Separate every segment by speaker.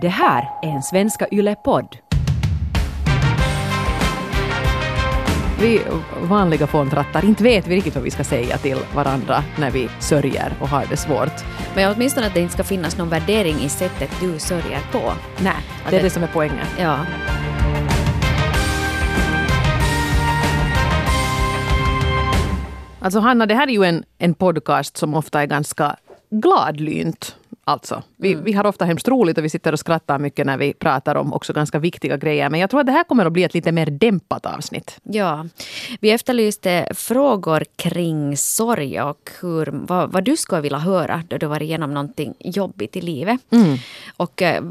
Speaker 1: Det här är en Svenska Yle-podd.
Speaker 2: Vi vanliga fåntrattar, inte vet vi riktigt vad vi ska säga till varandra när vi sörjer och har det svårt.
Speaker 3: Men åtminstone att det inte ska finnas någon värdering i sättet du sörjer på.
Speaker 2: Nej, det är
Speaker 3: det-
Speaker 2: det som är poängen.
Speaker 3: Ja.
Speaker 2: Alltså Hanna, det här är ju en, en podcast som ofta är ganska gladlynt. Alltså, vi, vi har ofta hemskt roligt och vi sitter och skrattar mycket när vi pratar om också ganska viktiga grejer. Men jag tror att det här kommer att bli ett lite mer dämpat avsnitt.
Speaker 3: ja. Vi efterlyste frågor kring sorg och hur, vad, vad du skulle vilja höra då du var igenom någonting jobbigt i livet. Och eh,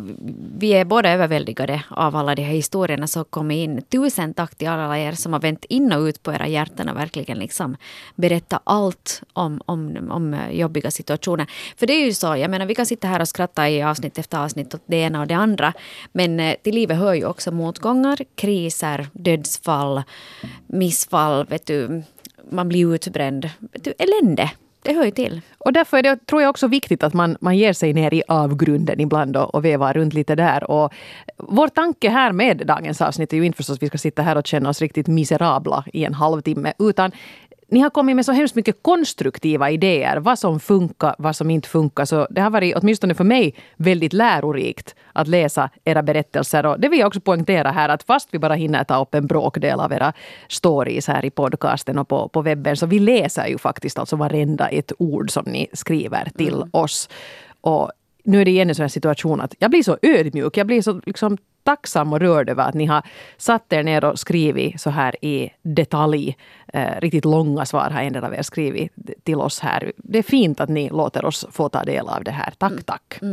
Speaker 3: vi är båda överväldigade av alla de här historierna som kommit in. Tusen tack till alla er som har vänt in och ut på era hjärtan och verkligen liksom berätta allt om, om, om eh, jobbiga situationer. För det är ju så, jag menar vi kan sitta här och skratta i avsnitt efter avsnitt åt det ena och det andra. Men eh, till livet hör ju också motgångar, kriser, dödsfall, missfall, vet du, man blir utbränd. Vet du, elände, det hör ju till.
Speaker 2: Och därför är det, tror jag också viktigt att man, man ger sig ner i avgrunden ibland och, och vevar runt lite där. Och vår tanke här med dagens avsnitt är ju inte förstås att vi ska sitta här och känna oss riktigt miserabla i en halvtimme. Utan ni har kommit med så hemskt mycket konstruktiva idéer. Vad som funkar, vad som inte funkar. Så det har varit, åtminstone för mig, väldigt lärorikt att läsa era berättelser. Och det vill jag också poängtera här att fast vi bara hinner ta upp en bråkdel av era stories här i podcasten och på, på webben så vi läser ju faktiskt alltså varenda ett ord som ni skriver till oss. Och nu är det igen en sån här situation att jag blir så ödmjuk. Jag blir så liksom tacksam och rörd över att ni har satt er ner och skrivit så här i detalj. Eh, riktigt långa svar har en del av er skrivit till oss här. Det är fint att ni låter oss få ta del av det här. Tack, tack.
Speaker 3: Eh,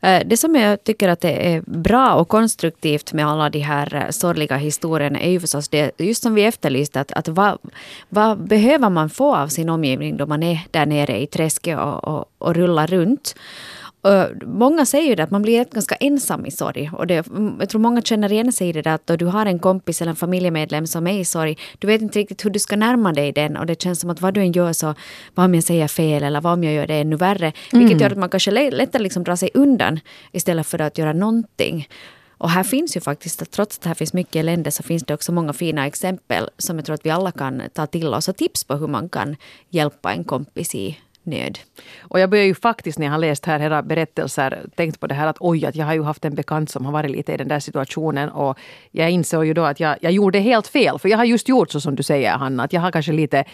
Speaker 3: Eh, det som jag tycker att det är bra och konstruktivt med alla de här eh, sorgliga historierna är ju förstås det, just som vi efterlyste, att, att vad, vad behöver man få av sin omgivning då man är där nere i träsket och, och, och rullar runt. Många säger ju det att man blir ganska ensam i sorg. Och det, jag tror många känner igen sig i det där att då du har en kompis eller en familjemedlem som är i sorg, du vet inte riktigt hur du ska närma dig den och det känns som att vad du än gör så, vad om jag säger fel eller vad om jag gör det ännu värre. Vilket gör att man kanske lä- lättare liksom drar sig undan istället för att göra någonting. Och här finns ju faktiskt, trots att här finns mycket elände, så finns det också många fina exempel som jag tror att vi alla kan ta till oss och tips på hur man kan hjälpa en kompis i nöd.
Speaker 2: Och jag börjar ju faktiskt när jag har läst här era berättelser tänkt på det här att oj, att jag har ju haft en bekant som har varit lite i den där situationen och jag insåg ju då att jag, jag gjorde helt fel. För jag har just gjort så som du säger Hanna, att jag har kanske lite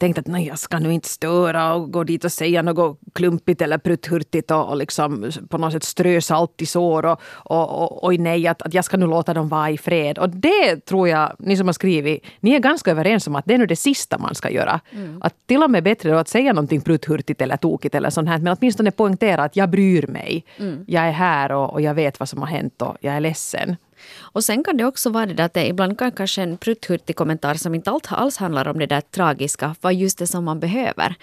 Speaker 2: tänkt att nej, jag ska nu inte störa och gå dit och säga något klumpigt eller prutthurtigt och, och liksom på något sätt strö salt i sår och, och, och oj nej, att, att jag ska nu låta dem vara i fred. Och det tror jag, ni som har skrivit, ni är ganska överens om att det är nu det sista man ska göra. Att till och med bättre då att säga någonting prutthurtigt eller tokigt eller sånt här, men åtminstone poängtera att jag bryr mig. Jag är här och, och jag vet vad som har hänt och jag är ledsen.
Speaker 3: Och sen kan det också vara det där att det ibland kan kanske en prutthurtig kommentar som inte alls handlar om det där tragiska vara just det som man behöver.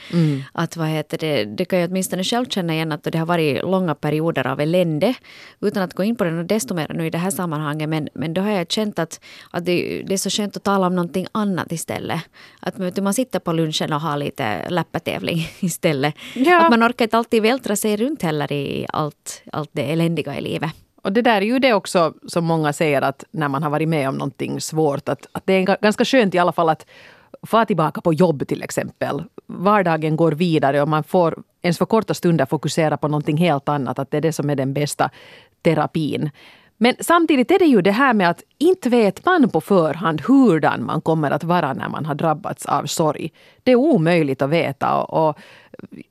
Speaker 3: Att vad heter det, det kan jag åtminstone själv känna igen att det har varit långa perioder av elände utan att gå in på det desto mer nu i det här sammanhanget men, men då har jag känt att, att det, det är så skönt att tala om någonting annat istället. Att vet du, man sitter på lunchen och har lite läppatävling istället.
Speaker 2: Ja.
Speaker 3: Att man orkar inte alltid vältra sig runt heller i allt, allt det eländiga i livet.
Speaker 2: Och det där är ju det också som många säger att när man har varit med om någonting svårt att, att det är ganska skönt i alla fall att få tillbaka på jobb till exempel. Vardagen går vidare och man får ens för korta stunder fokusera på någonting helt annat. Att det är det som är den bästa terapin. Men samtidigt är det ju det här med att inte vet man på förhand hurdan man kommer att vara när man har drabbats av sorg. Det är omöjligt att veta. Och, och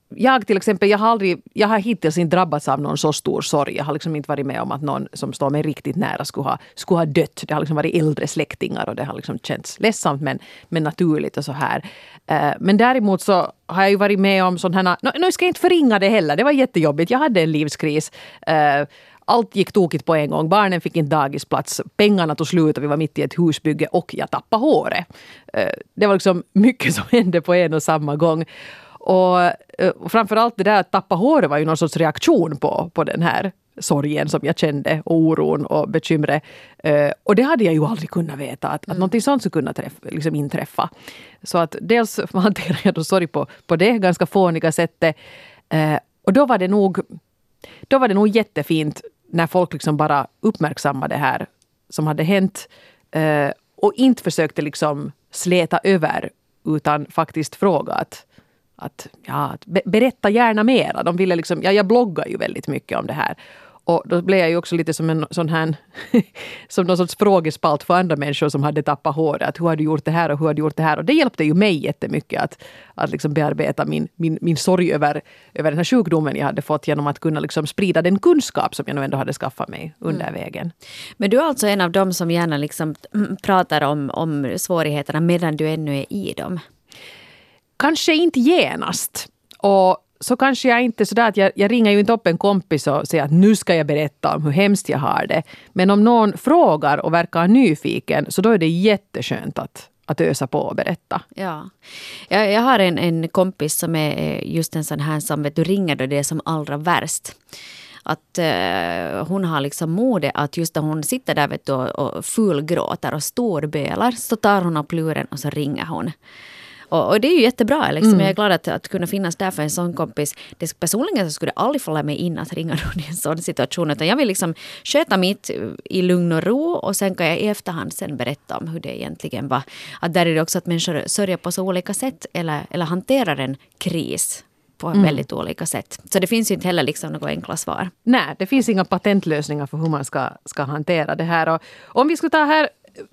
Speaker 2: jag till exempel, jag har, aldrig, jag har hittills inte drabbats av någon så stor sorg. Jag har liksom inte varit med om att någon som står mig riktigt nära skulle ha, skulle ha dött. Det har liksom varit äldre släktingar och det har liksom känts ledsamt men, men naturligt och så här. Eh, men däremot så har jag ju varit med om sådana här... Nu ska jag inte förringa det heller, det var jättejobbigt. Jag hade en livskris. Eh, allt gick tokigt på en gång. Barnen fick inte dagisplats. Pengarna tog slut och vi var mitt i ett husbygge och jag tappade håret. Eh, Det var liksom mycket som hände på en och samma gång. Och, eh, och framförallt det där att tappa håret var ju någon sorts reaktion på, på den här sorgen som jag kände och oron och bekymret. Eh, och det hade jag ju aldrig kunnat veta att, att någonting sånt skulle kunna träffa, liksom inträffa. Så att dels hanterade jag då sorg på, på det ganska fåniga sättet. Eh, och då var det nog då var det nog jättefint när folk liksom bara uppmärksammade det här som hade hänt eh, och inte försökte liksom släta över utan faktiskt fråga att, att, ja, berätta gärna mera. De ville liksom, ja, jag bloggar ju väldigt mycket om det här. Och då blev jag ju också lite som en sån här, som någon sorts frågespalt för andra människor som hade tappat håret. hur har du gjort det här och hur har du gjort det här? Och det hjälpte ju mig jättemycket att, att liksom bearbeta min, min, min sorg över, över den här sjukdomen jag hade fått genom att kunna liksom sprida den kunskap som jag nu ändå hade skaffat mig under mm. vägen.
Speaker 3: Men du är alltså en av dem som gärna liksom pratar om, om svårigheterna medan du ännu är i dem?
Speaker 2: Kanske inte genast. Och så kanske jag inte sådär att jag, jag ringer ju inte upp en kompis och säger att nu ska jag berätta om hur hemskt jag har det. Men om någon frågar och verkar nyfiken så då är det jätteskönt att, att ösa på och berätta.
Speaker 3: Ja. Jag, jag har en, en kompis som är eh, just en sån här som vet du, ringer då det är som allra värst att uh, hon har liksom mode att just när hon sitter där vet du, och, och fulgråter och storbölar så tar hon upp luren och så ringer hon. Och, och, det är ju jättebra. Liksom. Mm. Jag är glad att, att kunna finnas där för en sån kompis. Det, personligen så skulle det aldrig falla mig in att ringa någon i en sån situation. Utan jag vill liksom sköta mitt i lugn och ro och sen kan jag i efterhand sen berätta om hur det egentligen var. Att där är det också att människor sörjer på så olika sätt eller, eller hanterar en kris på mm. väldigt olika sätt. Så det finns ju inte heller liksom några enkla svar.
Speaker 2: Nej, det finns inga patentlösningar för hur man ska, ska hantera det här. Och om vi ska ta här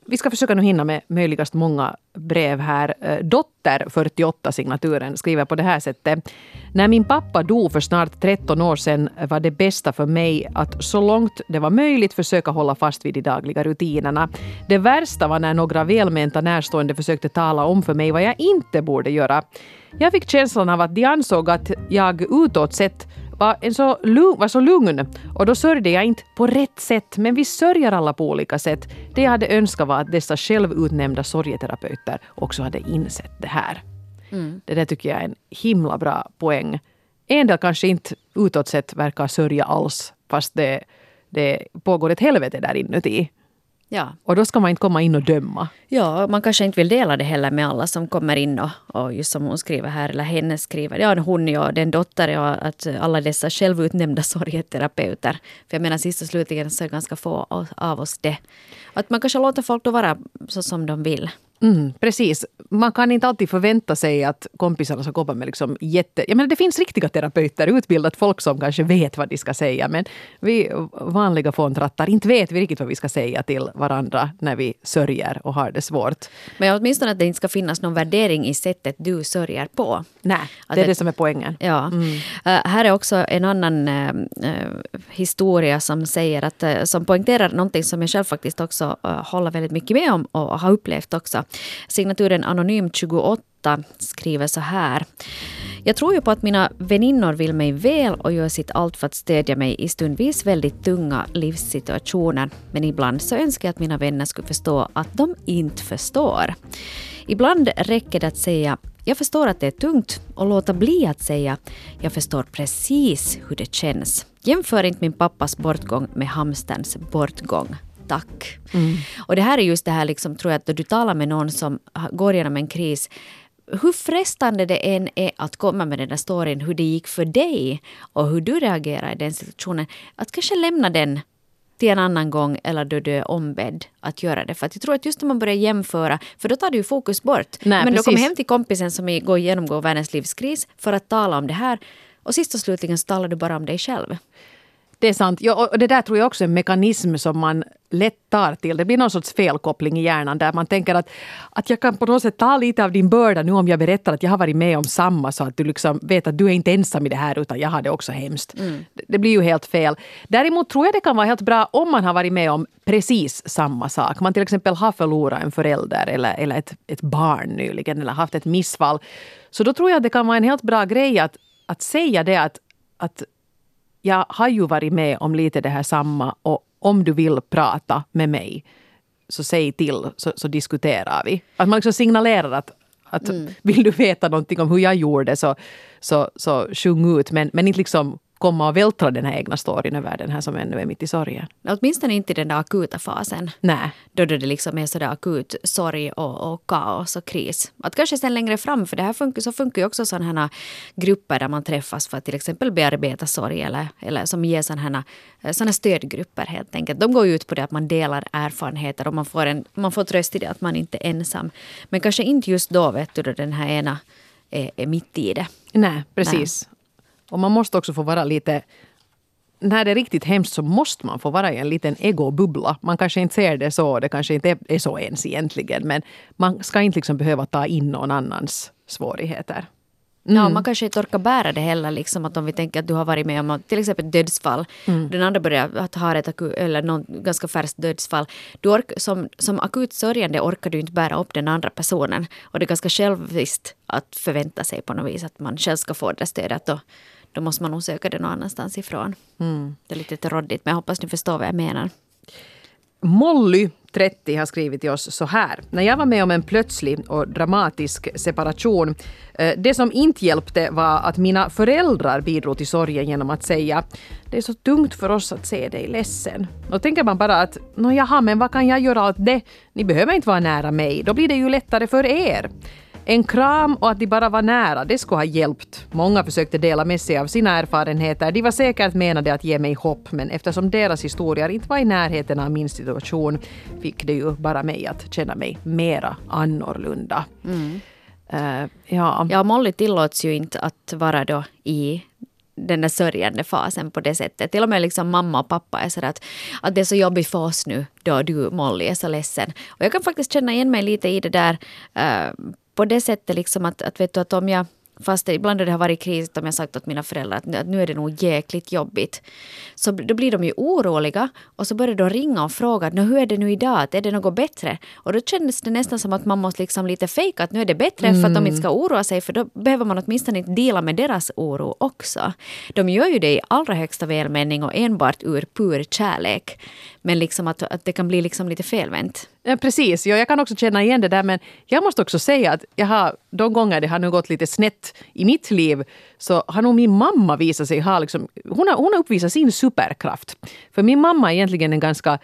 Speaker 2: vi ska försöka nu hinna med möjligast många brev här. Eh, dotter, 48 signaturen, skriver på det här sättet. När min pappa dog för snart 13 år sedan var det bästa för mig att så långt det var möjligt försöka hålla fast vid de dagliga rutinerna. Det värsta var när några välmenta närstående försökte tala om för mig vad jag inte borde göra. Jag fick känslan av att de ansåg att jag utåt sett var, en så, var så lugn och då sörjde jag inte på rätt sätt. Men vi sörjer alla på olika sätt. Det jag hade önskat var att dessa självutnämnda sorgeterapeuter också hade insett det här. Mm. Det där tycker jag är en himla bra poäng. En del kanske inte utåt sett verkar sörja alls fast det, det pågår ett helvete där inuti.
Speaker 3: Ja.
Speaker 2: Och då ska man inte komma in och döma.
Speaker 3: Ja, man kanske inte vill dela det heller med alla som kommer in och, och just som hon skriver här, eller henne skriver, ja hon ja, den dotter, ja, att alla dessa självutnämnda sorgeterapeuter. För jag menar sist och slutligen så är ganska få av oss det. Att man kanske låter folk då vara så som de vill.
Speaker 2: Mm, precis. Man kan inte alltid förvänta sig att kompisarna ska komma med liksom jätte... Jag menar, det finns riktiga terapeuter, utbildat folk som kanske vet vad de ska säga. Men vi vanliga fåntrattar, inte vet vi riktigt vad vi ska säga till varandra när vi sörjer och har det svårt.
Speaker 3: Men åtminstone att det inte ska finnas någon värdering i sättet du sörjer på.
Speaker 2: Nej, det är det, som är poängen.
Speaker 3: Ja. Mm. Uh, här är också en annan uh, historia som säger att, uh, som poängterar någonting som jag själv faktiskt också håller väldigt mycket med om och har upplevt också. Signaturen Anonym 28 skriver så här. Jag tror ju på att mina väninnor vill mig väl och gör sitt allt för att stödja mig i stundvis väldigt tunga livssituationer. Men ibland så önskar jag att mina vänner skulle förstå att de inte förstår. Ibland räcker det att säga jag förstår att det är tungt och låta bli att säga jag förstår precis hur det känns. Jämför inte min pappas bortgång med hamsterns bortgång tack. Mm. Och det här är just det här, liksom, tror jag, att då du talar med någon som går igenom en kris hur frestande det än är att komma med den där storyn, hur det gick för dig och hur du reagerar i den situationen, att kanske lämna den till en annan gång eller då du är ombedd att göra det. För att jag tror att just när man börjar jämföra, för då tar du ju fokus bort. Nej, Men precis. du kommer hem till kompisen som går genomgår världens livskris för att tala om det här och sist och slutligen så talar du bara om dig själv.
Speaker 2: Det är sant. Ja, och det där tror jag också är en mekanism som man lätt tar till. Det blir någon sorts felkoppling i hjärnan där man tänker att, att jag kan på något sätt ta lite av din börda nu om jag berättar att jag har varit med om samma så att du liksom vet att du är inte ensam i det här utan jag har det också hemskt. Mm. Det blir ju helt fel. Däremot tror jag det kan vara helt bra om man har varit med om precis samma sak. Man till exempel har förlorat en förälder eller, eller ett, ett barn nyligen eller haft ett missfall. Så då tror jag att det kan vara en helt bra grej att, att säga det att, att jag har ju varit med om lite det här samma och om du vill prata med mig så säg till så, så diskuterar vi. Att man liksom signalerar att, att mm. vill du veta någonting om hur jag gjorde så, så, så sjung ut men, men inte liksom komma och vältra den här egna storyn över den här som ännu är mitt i sorgen.
Speaker 3: Åtminstone inte i den där akuta fasen.
Speaker 2: Nej.
Speaker 3: Då det liksom är sådär akut sorg och, och kaos och kris. Att kanske sen längre fram, för det här funkar, så funkar ju också sådana här grupper där man träffas för att till exempel bearbeta sorg eller, eller som ger sådana här, såna stödgrupper helt enkelt. De går ut på det att man delar erfarenheter och man får, en, man får tröst i det att man inte är ensam. Men kanske inte just då vet du då den här ena är, är mitt i det.
Speaker 2: Nej, precis. Nej. Och man måste också få vara lite när det är riktigt hemskt så måste man få vara i en liten egobubbla. Man kanske inte ser det så, det kanske inte är så ens egentligen. Men man ska inte liksom behöva ta in någon annans svårigheter.
Speaker 3: Mm. Ja, man kanske inte orkar bära det heller. Liksom, att om vi tänker att du har varit med om till exempel dödsfall. Mm. Den andra börjar att ha ett akut, eller någon ganska färskt dödsfall. Du ork, som, som akut sörjande orkar du inte bära upp den andra personen. Och det är ganska själviskt att förvänta sig på något vis att man själv ska få det stödet. Då, då måste man nog söka det någon annanstans ifrån. Mm. Det är lite råddigt men jag hoppas ni förstår vad jag menar.
Speaker 2: Molly 30 har skrivit till oss så här. När jag var med om en plötslig och dramatisk separation. Eh, det som inte hjälpte var att mina föräldrar bidrog till sorgen genom att säga det är så tungt för oss att se dig ledsen. Då tänker man bara att Nå jaha, men vad kan jag göra åt det? Ni behöver inte vara nära mig. Då blir det ju lättare för er. En kram och att de bara var nära, det skulle ha hjälpt. Många försökte dela med sig av sina erfarenheter. De var säkert menade att ge mig hopp, men eftersom deras historier inte var i närheten av min situation fick det ju bara mig att känna mig mera annorlunda. Mm.
Speaker 3: Uh, ja. ja, Molly tillåts ju inte att vara då i den där sörjande fasen på det sättet. Till och med liksom mamma och pappa är sådär att, att det är så jobbigt för oss nu då du Molly är så ledsen. Och jag kan faktiskt känna igen mig lite i det där uh, på det sättet liksom att, att, vet du, att om jag Fast ibland när det har varit kris, om jag sagt åt mina föräldrar att nu är det nog jäkligt jobbigt. Så då blir de ju oroliga och så börjar de ringa och fråga hur är det nu idag, är det något bättre? Och då kändes det nästan som att man måste liksom lite fejka att nu är det bättre mm. för att de inte ska oroa sig för då behöver man åtminstone inte dela med deras oro också. De gör ju det i allra högsta välmening och enbart ur pur kärlek. Men liksom att, att det kan bli liksom lite felvänt.
Speaker 2: Ja, precis, ja, jag kan också känna igen det där men jag måste också säga att jag har, de gånger det har nu gått lite snett i mitt liv så har nog min mamma visat sig ha liksom, hon har, hon har uppvisat sin superkraft. För min mamma är egentligen en ganska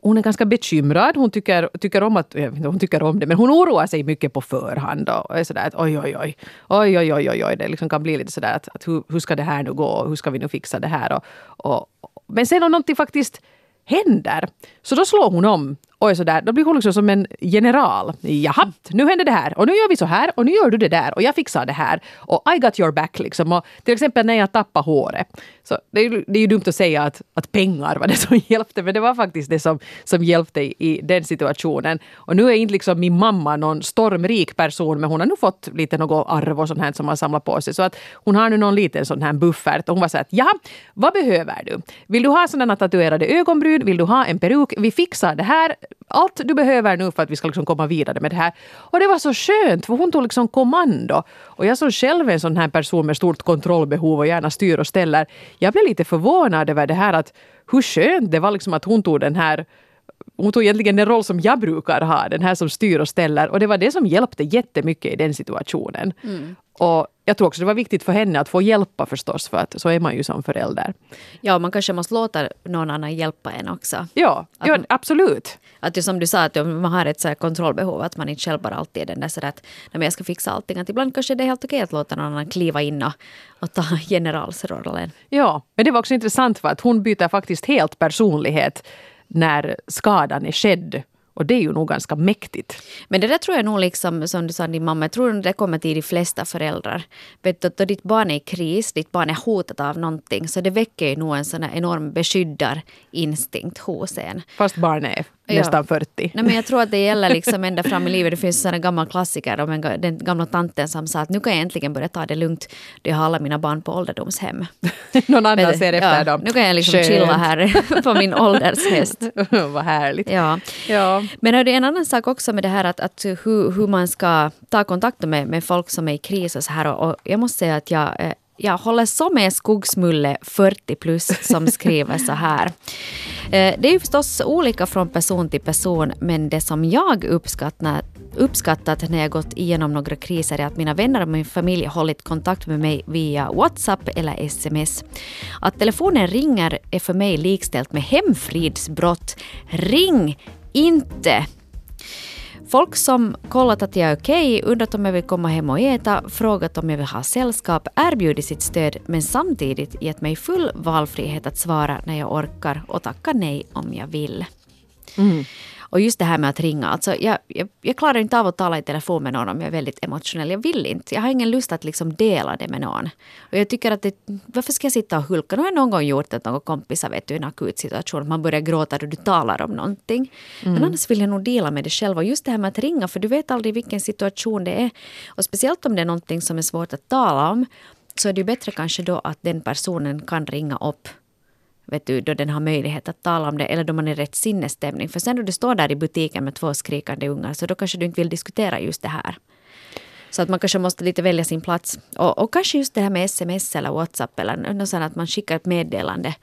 Speaker 2: hon är ganska bekymrad. Hon tycker, tycker om att, jag vet inte, hon tycker om det, men hon oroar sig mycket på förhand och är sådär att oj, oj, oj, oj, oj, oj, oj, oj. det liksom kan bli lite sådär att, att hur, hur ska det här nu gå? Hur ska vi nu fixa det här? Och, och, men sen om någonting faktiskt händer, så då slår hon om och är sådär, då blir hon liksom som en general. Jaha, nu händer det här och nu gör vi så här och nu gör du det där och jag fixar det här och I got your back liksom. Och till exempel när jag tappade håret. Så det är, ju, det är ju dumt att säga att, att pengar var det som hjälpte men det var faktiskt det som, som hjälpte i, i den situationen. Och nu är inte liksom min mamma någon stormrik person men hon har nu fått lite något arv och sånt här som har samlat på sig. Så att hon har nu någon liten sån här buffert och hon var så att ja, vad behöver du? Vill du ha sådana tatuerade ögonbryn? Vill du ha en peruk? Vi fixar det här allt du behöver nu för att vi ska liksom komma vidare med det här. Och det var så skönt, för hon tog liksom kommando. Och jag som själv är en sån här person med stort kontrollbehov och gärna styr och ställer. Jag blev lite förvånad över det här att hur skönt det var liksom att hon tog den här hon tog egentligen den roll som jag brukar ha, den här som styr och ställer. Och det var det som hjälpte jättemycket i den situationen. Mm. Och jag tror också det var viktigt för henne att få hjälpa förstås, för att så är man ju som förälder.
Speaker 3: Ja, man kanske måste låta någon annan hjälpa en också.
Speaker 2: Ja, att, ja absolut.
Speaker 3: Att ju som du sa, att man har ett så kontrollbehov, att man inte själv bara alltid är den där sådär att jag ska fixa allting. Att ibland kanske det är helt okej att låta någon annan kliva in och, och ta generalsrollen.
Speaker 2: Ja, men det var också intressant för att hon byter faktiskt helt personlighet när skadan är skedd och det är ju nog ganska mäktigt.
Speaker 3: Men det där tror jag nog, liksom, som du sa din mamma, jag tror det kommer till de flesta föräldrar. Vet du, då ditt barn är i kris, ditt barn är hotat av någonting, så det väcker ju nog en sån enorm beskyddarinstinkt hos en.
Speaker 2: Fast barnet är nästan ja. 40.
Speaker 3: Nej, men jag tror att det gäller liksom ända fram i livet. Det finns en gammal klassiker om en, den gamla tanten som sa att nu kan jag äntligen börja ta det lugnt. Jag har alla mina barn på ålderdomshem.
Speaker 2: Någon annan men, ser efter ja, dem.
Speaker 3: Nu kan jag liksom chilla här på min åldershäst.
Speaker 2: Vad härligt.
Speaker 3: Ja. ja. Men hörde, en annan sak också med det här att, att hur, hur man ska ta kontakt med, med folk som är i kris och så här. Och, och jag måste säga att jag eh, jag håller så med Skogsmulle 40 plus som skriver så här. Eh, det är ju förstås olika från person till person men det som jag uppskattar uppskattat när jag gått igenom några kriser är att mina vänner och min familj hållit kontakt med mig via WhatsApp eller sms. Att telefonen ringer är för mig likställt med hemfridsbrott. Ring inte! Folk som kollat att jag är okej, okay, undrat om jag vill komma hem och äta, frågat om jag vill ha sällskap, erbjudit sitt stöd men samtidigt gett mig full valfrihet att svara när jag orkar och tacka nej om jag vill. Mm. Och just det här med att ringa. Alltså jag, jag, jag, klarar inte av att tala i telefon med någon om jag är väldigt emotionell. Jag vill inte. Jag har ingen lust att liksom dela det med någon. Och jag tycker att det, varför ska jag sitta och hulka? Nu har jag någon gång gjort att någon kompisar vet du, i en akut situation. Man börjar gråta då du talar om någonting. Mm. Men annars vill jag nog dela med det själv. Och just det här med att ringa, för du vet aldrig vilken situation det är. Och speciellt om det är någonting som är svårt att tala om. Så är det ju bättre kanske då att den personen kan ringa upp vet du, då den har möjlighet att tala om det eller då man är i rätt sinnesstämning. För sen då du står där i butiken med två skrikande ungar så då kanske du inte vill diskutera just det här. Så att man kanske måste lite välja sin plats. Och, och kanske just det här med sms eller WhatsApp eller något sånt att man skickar ett meddelande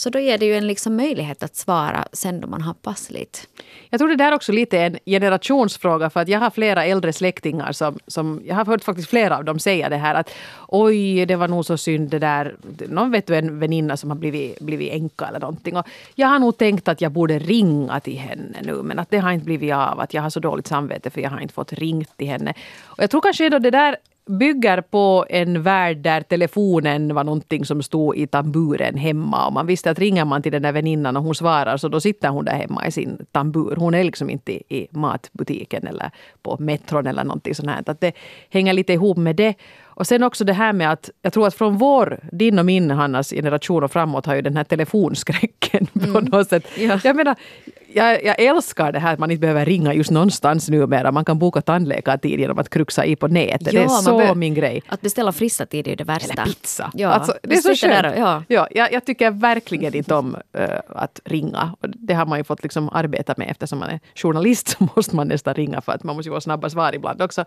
Speaker 3: så då ger det ju en liksom möjlighet att svara sen då man har passligt.
Speaker 2: Jag tror det där också lite är en generationsfråga för att jag har flera äldre släktingar som, som jag har hört faktiskt flera av dem säga det här att oj det var nog så synd det där. Någon vet du en väninna som har blivit, blivit änka eller någonting och jag har nog tänkt att jag borde ringa till henne nu men att det har inte blivit av att jag har så dåligt samvete för jag har inte fått ringt till henne. Och jag tror kanske då det där bygger på en värld där telefonen var någonting som stod i tamburen hemma. Och man visste att ringer man till den där väninnan och hon svarar så då sitter hon där hemma i sin tambur. Hon är liksom inte i matbutiken eller på metron eller någonting sånt här. Att det hänger lite ihop med det. Och sen också det här med att jag tror att från vår, din och min Hannas generation och framåt har ju den här telefonskräcken mm. på något sätt. Ja. Jag menar, jag, jag, älskar det här att man inte behöver ringa just någonstans numera. Man kan boka tandläkartid genom att kruxa i på nätet. Ja, det är så min grej.
Speaker 3: Att beställa frissa tid är det värsta.
Speaker 2: Eller pizza. Ja, alltså, det är så skönt. Där, ja. Ja, jag, jag, tycker verkligen inte om uh, att ringa. Och det har man ju fått liksom arbeta med eftersom man är journalist så måste man nästan ringa för att man måste ju få snabba svar ibland också.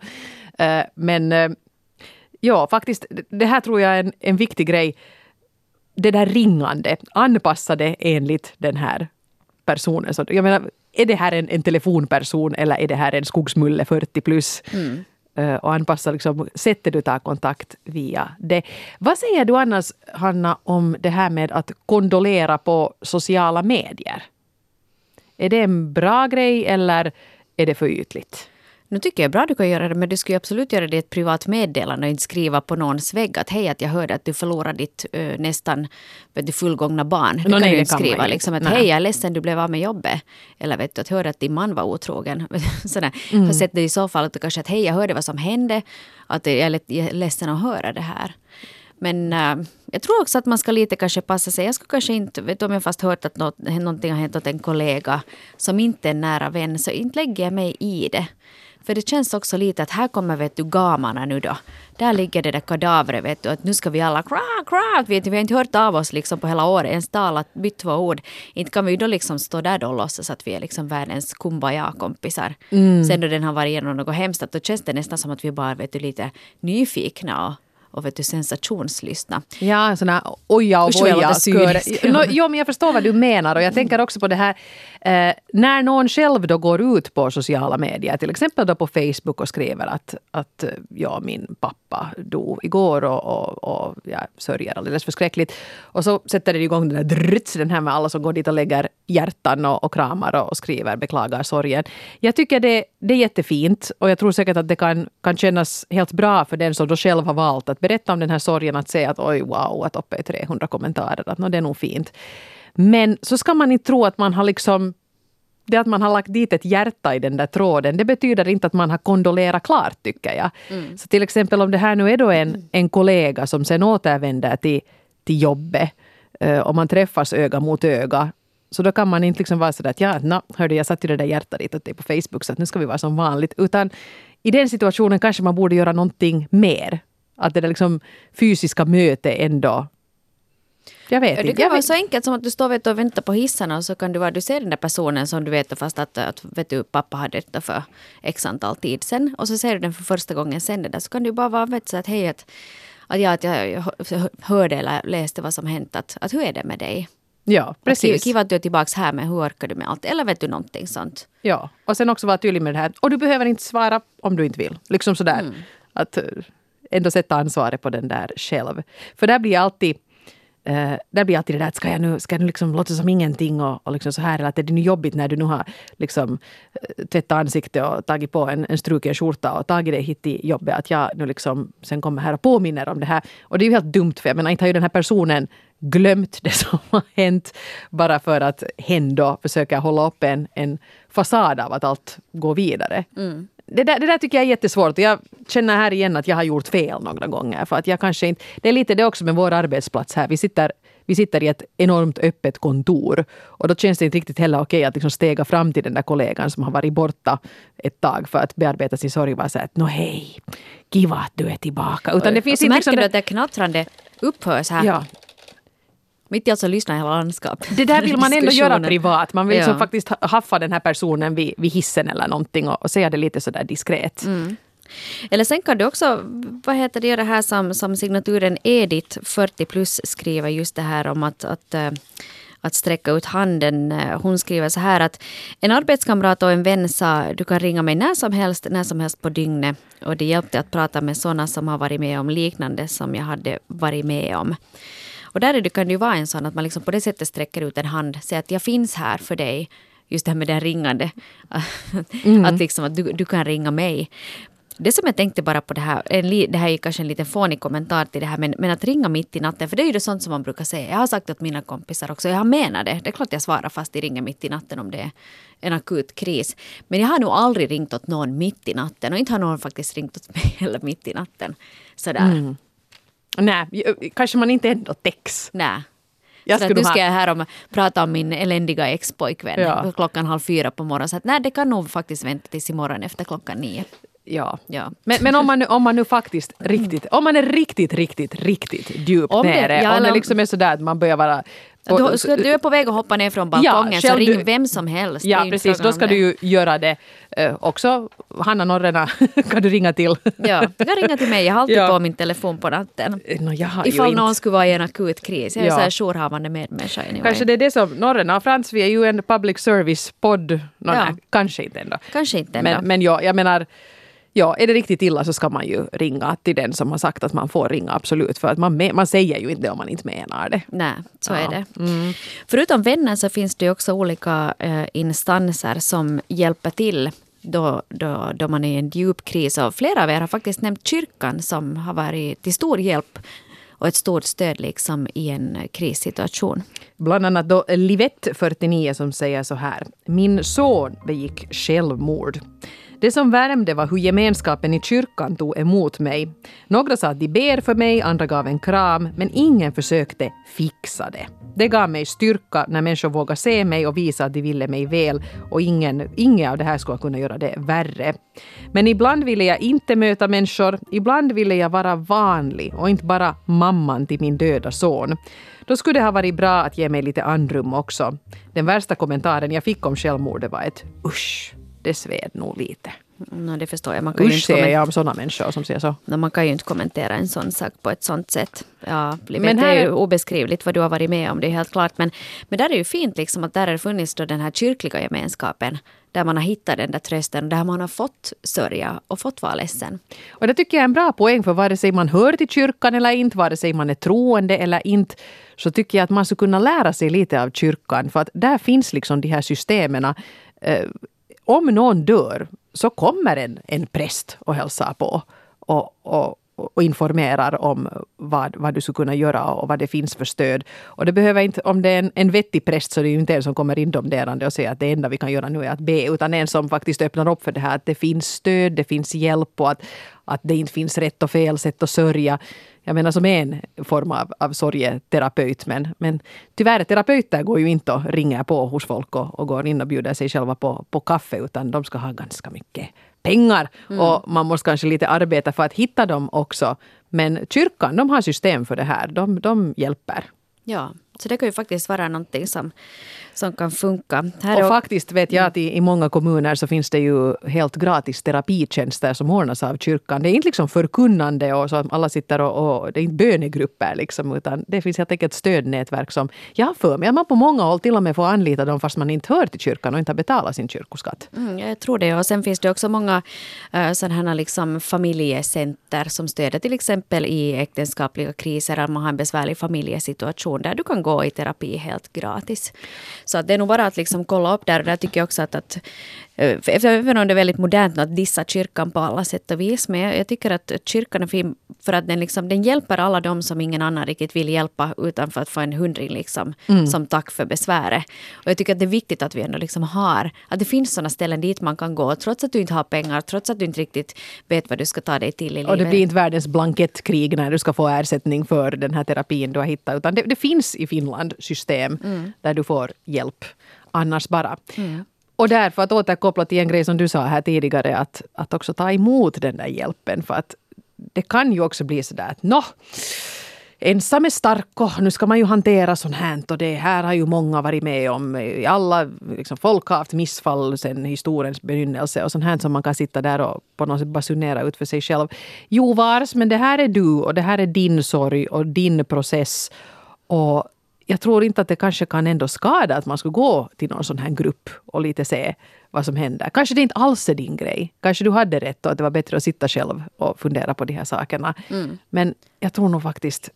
Speaker 2: Uh, men uh, Ja, faktiskt. Det här tror jag är en, en viktig grej. Det där ringande, anpassa det enligt den här personen. Så jag menar, är det här en, en telefonperson eller är det här en skogsmulle 40 plus? Mm. Uh, och anpassa liksom, sättet du tar kontakt via det. Vad säger du annars, Hanna, om det här med att kondolera på sociala medier? Är det en bra grej eller är det för ytligt?
Speaker 3: Nu tycker jag bra du kan göra det, men du skulle absolut göra det i ett privat meddelande och inte skriva på någons vägg att hej, att jag hörde att du förlorade ditt uh, nästan vet du, fullgångna barn. Det no, kan nej, du inte skriva. Kan liksom, att nej. hej, jag är ledsen du blev av med jobbet. Eller vet du, att höra att din man var otrogen. Sådär. Mm. Fast det i så fall att kanske att hej, jag hörde vad som hände. Att jag är ledsen att höra det här. Men uh, jag tror också att man ska lite kanske passa sig. Jag skulle kanske inte, vet du, om jag fast hört att något, någonting har hänt åt en kollega som inte är en nära vän, så inte lägger jag mig i det. För det känns också lite att här kommer vet du gamarna nu då. Där ligger det där kadavret vet du att nu ska vi alla kra, kra. Vi, vi har inte hört av oss liksom på hela året, ens talat, bytt två ord. Inte kan vi då liksom stå där då och låtsas att vi är liksom världens kumbaya-kompisar. Mm. Sen då den har varit igenom något hemskt, då känns det nästan som att vi bara vet du, lite nyfikna och och vet du, sensationslystna.
Speaker 2: Ja, såna oja och voja no, Jo, men jag förstår vad du menar och jag tänker också på det här eh, när någon själv då går ut på sociala medier, till exempel då på Facebook och skriver att, att eh, ja, min pappa dog igår och, och, och jag sörjer alldeles förskräckligt. Och så sätter det igång den där drrts, den här med alla som går dit och lägger hjärtan och, och kramar och, och skriver beklagar sorgen. Jag tycker det, det är jättefint och jag tror säkert att det kan, kan kännas helt bra för den som då själv har valt att berätta om den här sorgen, att säga att oj wow, att uppe är 300 kommentarer, att no, det är nog fint. Men så ska man inte tro att man har liksom det att man har lagt dit ett hjärta i den där tråden, det betyder inte att man har kondolerat klart, tycker jag. Mm. Så till exempel om det här nu är då en, en kollega som sen återvänder till, till jobbet eh, och man träffas öga mot öga, så då kan man inte liksom vara sådär att ja, no, hörde, jag satte ju det där hjärtat dit åt dig på Facebook så att nu ska vi vara som vanligt. Utan i den situationen kanske man borde göra någonting mer. Att det där liksom fysiska mötet ändå jag vet
Speaker 3: inte. Det kan vara så enkelt som att du står vet, och väntar på hissarna och så kan du vara, du ser den där personen som du vet fast att, att vet du, pappa hade detta för x antal tid sen och så ser du den för första gången sen det där så kan du bara vara vet, så att hej att, att, jag, att jag hörde eller läste vad som hänt att, att hur är det med dig?
Speaker 2: Ja, precis.
Speaker 3: Kiva att du är tillbaka här men hur orkar du med allt? Eller vet du någonting sånt?
Speaker 2: Ja, och sen också vara tydlig med det här. Och du behöver inte svara om du inte vill. Liksom sådär. Mm. Att eh, ändå sätta ansvaret på den där själv. För där blir alltid Uh, där blir alltid det där att ska jag nu, ska jag nu liksom låta som ingenting och, och liksom så här. Eller att är det nu jobbigt när du nu har liksom, eh, tvättat ansiktet och tagit på en, en struken skjorta och tagit dig hit till jobbet. Att jag nu liksom sen kommer här och påminner om det här. Och det är ju helt dumt för jag menar inte har ju den här personen glömt det som har hänt bara för att hen då försöker hålla upp en, en fasad av att allt går vidare. Mm det där, det där tycker jag är jättesvårt. Jag känner här igen att jag har gjort fel några gånger. För att jag kanske inte, det är lite det också med vår arbetsplats här. Vi sitter, vi sitter i ett enormt öppet kontor. Och då känns det inte riktigt heller okej att liksom stega fram till den där kollegan som har varit borta ett tag för att bearbeta sin sorg. Och säga att nå hej, kiva att du är tillbaka.
Speaker 3: Utan det finns inte liksom... Märker du att det knattrande upphör så här? Ja. Mitt i allt så lyssnar hela landskapet.
Speaker 2: Det där vill man ändå göra privat. Man vill ja. liksom faktiskt haffa den här personen vid, vid hissen eller någonting och, och säga det lite sådär diskret. Mm.
Speaker 3: Eller sen kan du också, vad heter det, det här som, som signaturen Edith 40 plus skriver just det här om att, att eh, att sträcka ut handen. Hon skriver så här att en arbetskamrat och en vän sa du kan ringa mig när som helst, när som helst på dygnet. Och det hjälpte att prata med sådana som har varit med om liknande som jag hade varit med om. Och där är det, kan det ju vara en sån att man liksom på det sättet sträcker ut en hand, säger att jag finns här för dig. Just det här med den ringande. Mm. att liksom att du, du kan ringa mig. Det som jag tänkte bara på det här, en, det här är kanske en liten fånig kommentar till det här, men, men att ringa mitt i natten, för det är ju det sånt som man brukar säga. Jag har sagt åt mina kompisar också, jag menar det. Det är klart jag svarar fast de ringer mitt i natten om det är en akut kris. Men jag har nog aldrig ringt åt någon mitt i natten och inte har någon faktiskt ringt åt mig heller mitt i natten. Sådär. Mm.
Speaker 2: Nej, kanske man inte ändå täcks.
Speaker 3: Nej. Jag så att nu ska jag här om, prata om min eländiga expojkvän ja. klockan halv fyra på morgonen. Så att, nej, det kan nog faktiskt vänta tills imorgon efter klockan nio.
Speaker 2: Ja. ja. Men, men om, man nu, om man nu faktiskt riktigt, om man är riktigt, riktigt, riktigt djupt om nere. Ja, om det liksom är sådär att man börjar vara
Speaker 3: du, du, är på väg att hoppa ner från balkongen ja, så ring du, vem som helst.
Speaker 2: Ja precis, då ska du ju göra det uh, också. Hanna Norrena kan du ringa till.
Speaker 3: ja, du kan ringa till mig. Jag har alltid ja. på min telefon på natten.
Speaker 2: Eh, no,
Speaker 3: Ifall någon inte. skulle vara i en akut kris. Jag är ja. så jourhavande medmänniska. Anyway.
Speaker 2: Kanske det är det som Norrena och Frans, vi är ju en public service-podd. Ja. kanske inte ändå.
Speaker 3: Kanske inte ändå.
Speaker 2: Men, men ja, jag menar Ja, är det riktigt illa så ska man ju ringa till den som har sagt att man får ringa, absolut. För att man, man säger ju inte det om man inte menar det.
Speaker 3: Nej, så ja. är det. Mm. Förutom vänner så finns det också olika eh, instanser som hjälper till då, då, då man är i en djup kris. Och flera av er har faktiskt nämnt kyrkan som har varit till stor hjälp och ett stort stöd liksom i en krissituation.
Speaker 2: Bland annat då Livette, 49, som säger så här. Min son begick självmord. Det som värmde var hur gemenskapen i kyrkan tog emot mig. Några sa att de ber för mig, andra gav en kram, men ingen försökte fixa det. Det gav mig styrka när människor vågade se mig och visa att de ville mig väl och ingen, inget av det här skulle kunna göra det värre. Men ibland ville jag inte möta människor, ibland ville jag vara vanlig och inte bara mamman till min döda son. Då skulle det ha varit bra att ge mig lite andrum också. Den värsta kommentaren jag fick om självmordet var ett usch det sved nog lite.
Speaker 3: No, det förstår jag. Man kan
Speaker 2: Usch säger jag om sådana människor som säger så.
Speaker 3: No, man kan ju inte kommentera en sån sak på ett sånt sätt. Ja, men här... Det är ju obeskrivligt vad du har varit med om, det är helt klart. Men, men där är ju fint liksom att där har funnits då den här kyrkliga gemenskapen. Där man har hittat den där trösten, där man har fått sörja och fått vara ledsen.
Speaker 2: Och det tycker jag är en bra poäng för vare sig man hör till kyrkan eller inte, vare sig man är troende eller inte, så tycker jag att man skulle kunna lära sig lite av kyrkan. För att där finns liksom de här systemen eh, om någon dör så kommer en, en präst och hälsar på och, och, och informerar om vad, vad du skulle kunna göra och vad det finns för stöd. Och det behöver inte, om det är en, en vettig präst så det är ju inte en som kommer indomderande och säger att det enda vi kan göra nu är att be, utan en som faktiskt öppnar upp för det här att det finns stöd, det finns hjälp och att, att det inte finns rätt och fel sätt att sörja jag menar som en form av, av sorgeterapeut. Men, men tyvärr, terapeuter går ju inte och ringer på hos folk och, och går in och bjuder sig själva på, på kaffe, utan de ska ha ganska mycket pengar. Mm. Och man måste kanske lite arbeta för att hitta dem också. Men kyrkan, de har system för det här. De, de hjälper.
Speaker 3: Ja, Så det kan ju faktiskt vara någonting som, som kan funka.
Speaker 2: Här och faktiskt vet jag att i, i många kommuner så finns det ju helt gratis terapitjänster som ordnas av kyrkan. Det är inte liksom förkunnande och så att alla sitter och, och det är inte bönegrupper liksom, utan det finns helt enkelt stödnätverk som jag har för mig att man på många håll till och med får anlita dem fast man inte hör till kyrkan och inte har betalat sin kyrkoskatt.
Speaker 3: Mm, jag tror det. Och sen finns det också många äh, sådana liksom familjecenter som stöder till exempel i äktenskapliga kriser, att man har en besvärlig familjesituation där du kan gå i terapi helt gratis. Så att det är nog bara att liksom kolla upp där. Och där tycker jag också att, att även om det är väldigt modernt att dissa kyrkan på alla sätt och vis. Men jag, tycker att kyrkan är fin för att den, liksom, den hjälper alla de som ingen annan riktigt vill hjälpa utan för att få en hundring liksom, mm. som tack för besväret. Och jag tycker att det är viktigt att vi ändå liksom har, att det finns sådana ställen dit man kan gå trots att du inte har pengar, trots att du inte riktigt vet vad du ska ta dig till i livet.
Speaker 2: Och det blir inte världens blankettkrig när du ska få ersättning för den här terapin du har hittat. Utan det, det finns i Finland system mm. där du får hjälp annars bara. Mm. Och där, för att återkoppla till en grej som du sa här tidigare, att, att också ta emot den där hjälpen. För att det kan ju också bli sådär att nå, ensam är stark och nu ska man ju hantera sånt här. Och det här har ju många varit med om. Alla liksom, folk har haft missfall sen historiens begynnelse och sånt här som man kan sitta där och på något sätt basunera ut för sig själv. Jo, vars, men det här är du och det här är din sorg och din process. Och jag tror inte att det kanske kan ändå skada att man skulle gå till någon sån här grupp och lite se vad som händer. Kanske det inte alls är din grej. Kanske du hade rätt och att det var bättre att sitta själv och fundera på de här sakerna. Mm. Men jag tror nog faktiskt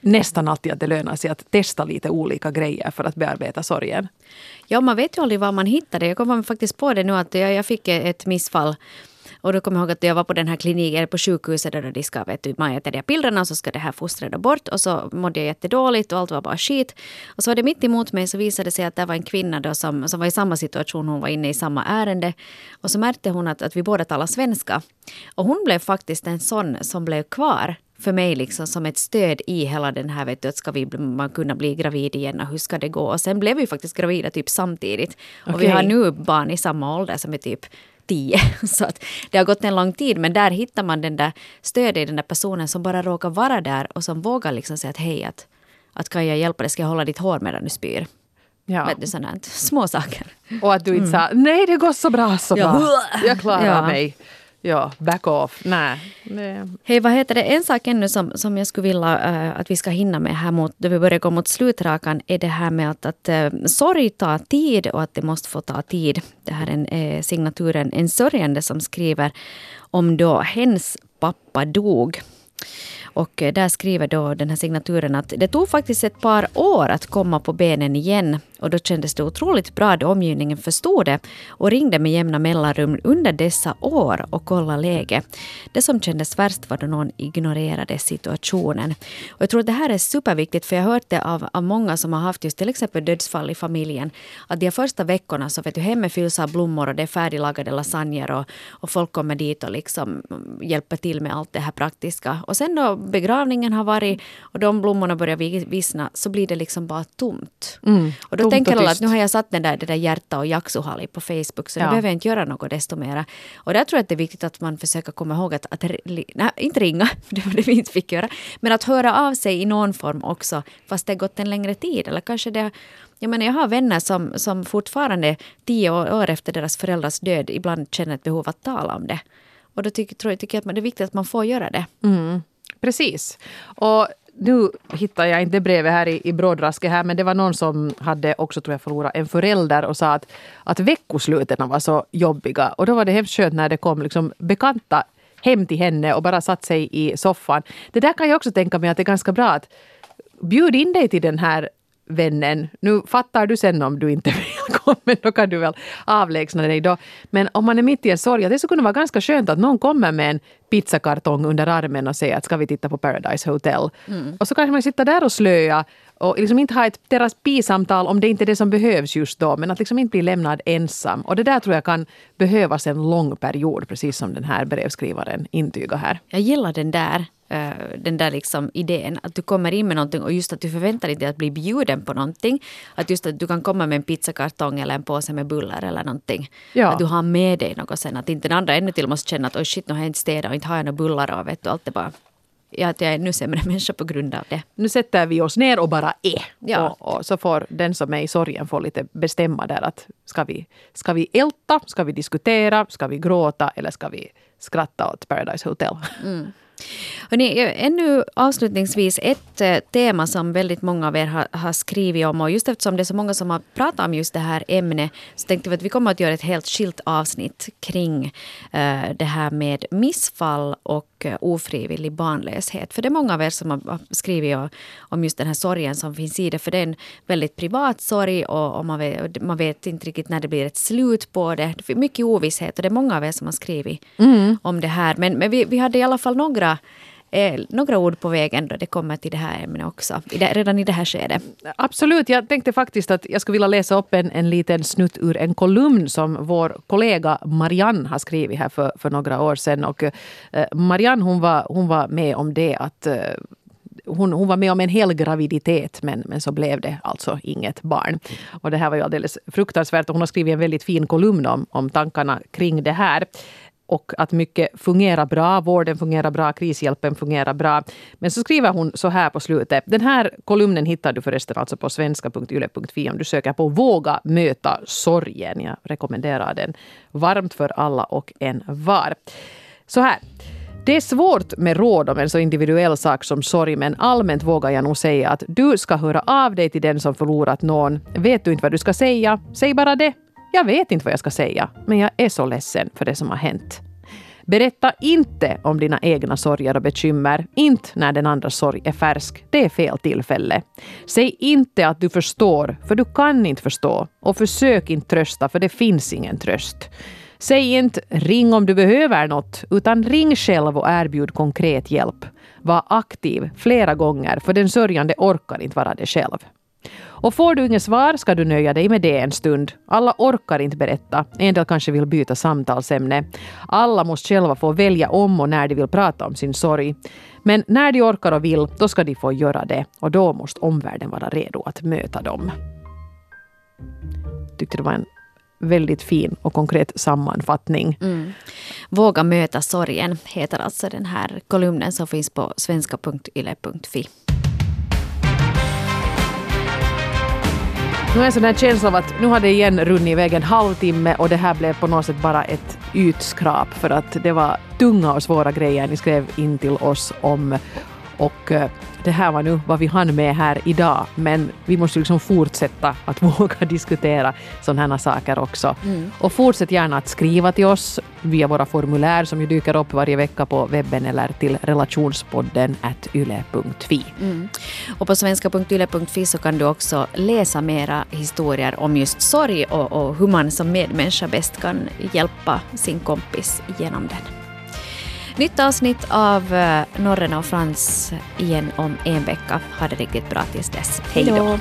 Speaker 2: nästan alltid att det lönar sig att testa lite olika grejer för att bearbeta sorgen.
Speaker 3: Ja, man vet ju aldrig var man hittar det. Jag kommer faktiskt på det nu att jag, jag fick ett missfall och då kommer jag ihåg att jag var på den här kliniken, på sjukhuset, där de ska, vet du, man äter de här pillerna och så ska det här fostret bort. Och så mådde jag jättedåligt och allt var bara skit. Och så var det mitt emot mig så visade det sig att det var en kvinna då som, som var i samma situation, hon var inne i samma ärende. Och så märkte hon att, att vi båda talar svenska. Och hon blev faktiskt en sån som blev kvar för mig liksom som ett stöd i hela den här, vet du, att ska vi man kunna bli gravid igen och hur ska det gå? Och sen blev vi faktiskt gravida typ samtidigt. Och okay. vi har nu barn i samma ålder som är typ tio. Så att det har gått en lång tid men där hittar man den där stödet i den där personen som bara råkar vara där och som vågar liksom säga att hej, att, att kan jag hjälpa dig, ska jag hålla ditt hår medan du spyr? Ja. Vet du, sådant. Små saker.
Speaker 2: Och att du inte mm. sa nej det går så bra så bra. Jag klarar ja. mig. Ja, back off. Nej.
Speaker 3: Hej, vad heter det? En sak ännu som, som jag skulle vilja uh, att vi ska hinna med här mot, då vi börjar gå mot slutrakan är det här med att, att uh, sorg tar tid och att det måste få ta tid. Det här är en, uh, signaturen En sörjande som skriver om då hens pappa dog. Och där skriver då den här signaturen att det tog faktiskt ett par år att komma på benen igen. Och då kändes det otroligt bra då omgivningen förstod det och ringde med jämna mellanrum under dessa år och kollade läget. Det som kändes värst var då någon ignorerade situationen. Och jag tror att det här är superviktigt för jag har hört det av, av många som har haft just till exempel dödsfall i familjen. Att de första veckorna så vet du hemmet fylls av blommor och det är färdiglagade lasagner och, och folk kommer dit och liksom hjälper till med allt det här praktiska. Och sen då begravningen har varit och de blommorna börjar vissna så blir det liksom bara tomt. Mm, och då tomt tänker alla att nu har jag satt den där, det där hjärta och jaksuhali på Facebook så ja. nu behöver jag inte göra något desto mera. Och där tror jag att det är viktigt att man försöker komma ihåg att, att nej, inte ringa, det var det vi inte fick göra, men att höra av sig i någon form också fast det har gått en längre tid eller kanske det jag, menar, jag har vänner som, som fortfarande tio år efter deras föräldrars död ibland känner ett behov att tala om det. Och då tycker, tror jag, tycker jag att det är viktigt att man får göra det.
Speaker 2: Mm. Precis. Och nu hittar jag inte brevet här i, i brådrasket här, men det var någon som hade också tror jag förlorat en förälder och sa att, att veckosluten var så jobbiga. Och då var det hemskt skönt när det kom liksom bekanta hem till henne och bara satt sig i soffan. Det där kan jag också tänka mig att det är ganska bra att bjud in dig till den här vännen. Nu fattar du sen om du inte vill välkommen, då kan du väl avlägsna dig då. Men om man är mitt i en sorg, det skulle kunna vara ganska skönt att någon kommer med en pizzakartong under armen och säger att ska vi titta på Paradise Hotel. Mm. Och så kanske man sitter där och slöa och liksom inte ha ett terapisamtal om det inte är det som behövs just då. Men att liksom inte bli lämnad ensam. Och det där tror jag kan behövas en lång period, precis som den här brevskrivaren intygar här.
Speaker 3: Jag gillar den där uh, den där liksom idén. Att du kommer in med någonting och just att du förväntar dig att bli bjuden på någonting. Att just att du kan komma med en pizzakartong eller en påse med bullar eller någonting. Ja. Att du har med dig något sen. Att inte den andra ännu till måste känna att oj shit, nu har jag inte städat och inte har jag några bullar och vet du, allt är bara att jag är ännu sämre människa på grund av det.
Speaker 2: Nu sätter vi oss ner och bara är.
Speaker 3: Ja.
Speaker 2: Och, och så får den som är i sorgen få lite bestämma där att ska vi, ska vi älta, ska vi diskutera, ska vi gråta eller ska vi skratta åt Paradise Hotel?
Speaker 3: Mm. Hörrni, ännu avslutningsvis ett eh, tema som väldigt många av er har, har, skrivit om och just eftersom det är så många som har pratat om just det här ämnet så tänkte vi att vi kommer att göra ett helt skilt avsnitt kring uh, det här med missfall och uh, ofrivillig barnlöshet. För det är många av er som har skrivit och, om just den här sorgen som finns i det. För det är en väldigt privat sorg och, och man, vet, man, vet, inte riktigt när det blir ett slut på det. Det är mycket ovisshet och det är många av er som har skrivit mm. om det här. Men, men vi, vi hade i alla fall några några eh, några ord på vägen då det kommer till det här ämnet också, i det, redan i det här skedet.
Speaker 2: Absolut, jag tänkte faktiskt att jag skulle vilja läsa upp en, en liten snutt ur en kolumn som vår kollega Marianne har skrivit här för, för några år sedan. Och, eh, Marianne hon var, hon var med om det att eh, hon, hon var med om en hel graviditet men, men så blev det alltså inget barn. Och det här var ju alldeles fruktansvärt och hon har skrivit en väldigt fin kolumn om, om tankarna kring det här och att mycket fungerar bra. Vården fungerar bra, krishjälpen fungerar bra. Men så skriver hon så här på slutet. Den här kolumnen hittar du förresten alltså på svenska.yle.fi om du söker på Våga möta sorgen. Jag rekommenderar den varmt för alla och en var. Så här. Det är svårt med råd om en så individuell sak som sorg, men allmänt vågar jag nog säga att du ska höra av dig till den som förlorat någon. Vet du inte vad du ska säga? Säg bara det. Jag vet inte vad jag ska säga, men jag är så ledsen för det som har hänt. Berätta inte om dina egna sorger och bekymmer, inte när den andra sorg är färsk. Det är fel tillfälle. Säg inte att du förstår, för du kan inte förstå. Och försök inte trösta, för det finns ingen tröst. Säg inte ring om du behöver något, utan ring själv och erbjud konkret hjälp. Var aktiv flera gånger, för den sörjande orkar inte vara det själv. Och får du inget svar ska du nöja dig med det en stund. Alla orkar inte berätta. En del kanske vill byta samtalsämne. Alla måste själva få välja om och när de vill prata om sin sorg. Men när de orkar och vill, då ska de få göra det. Och då måste omvärlden vara redo att möta dem. Tyckte det var en väldigt fin och konkret sammanfattning. Mm.
Speaker 3: Våga möta sorgen heter alltså den här kolumnen som finns på svenska.yle.fi.
Speaker 2: Nu har jag en sån här känsla av att nu har det igen runnit iväg en halvtimme och det här blev på något sätt bara ett ytskrap för att det var tunga och svåra grejer ni skrev in till oss om. Och eh, det här var nu vad vi hann med här idag, men vi måste liksom fortsätta att våga diskutera sådana här saker också. Mm. Och fortsätt gärna att skriva till oss via våra formulär som ju dyker upp varje vecka på webben eller till relationspodden yle.fi. Mm.
Speaker 3: Och på svenska.yle.fi så kan du också läsa mera historier om just sorg och, och hur man som medmänniska bäst kan hjälpa sin kompis genom den. Nytt avsnitt av eh, Norren och Frans igen om en vecka. Ha det riktigt bra tills dess. Hej då!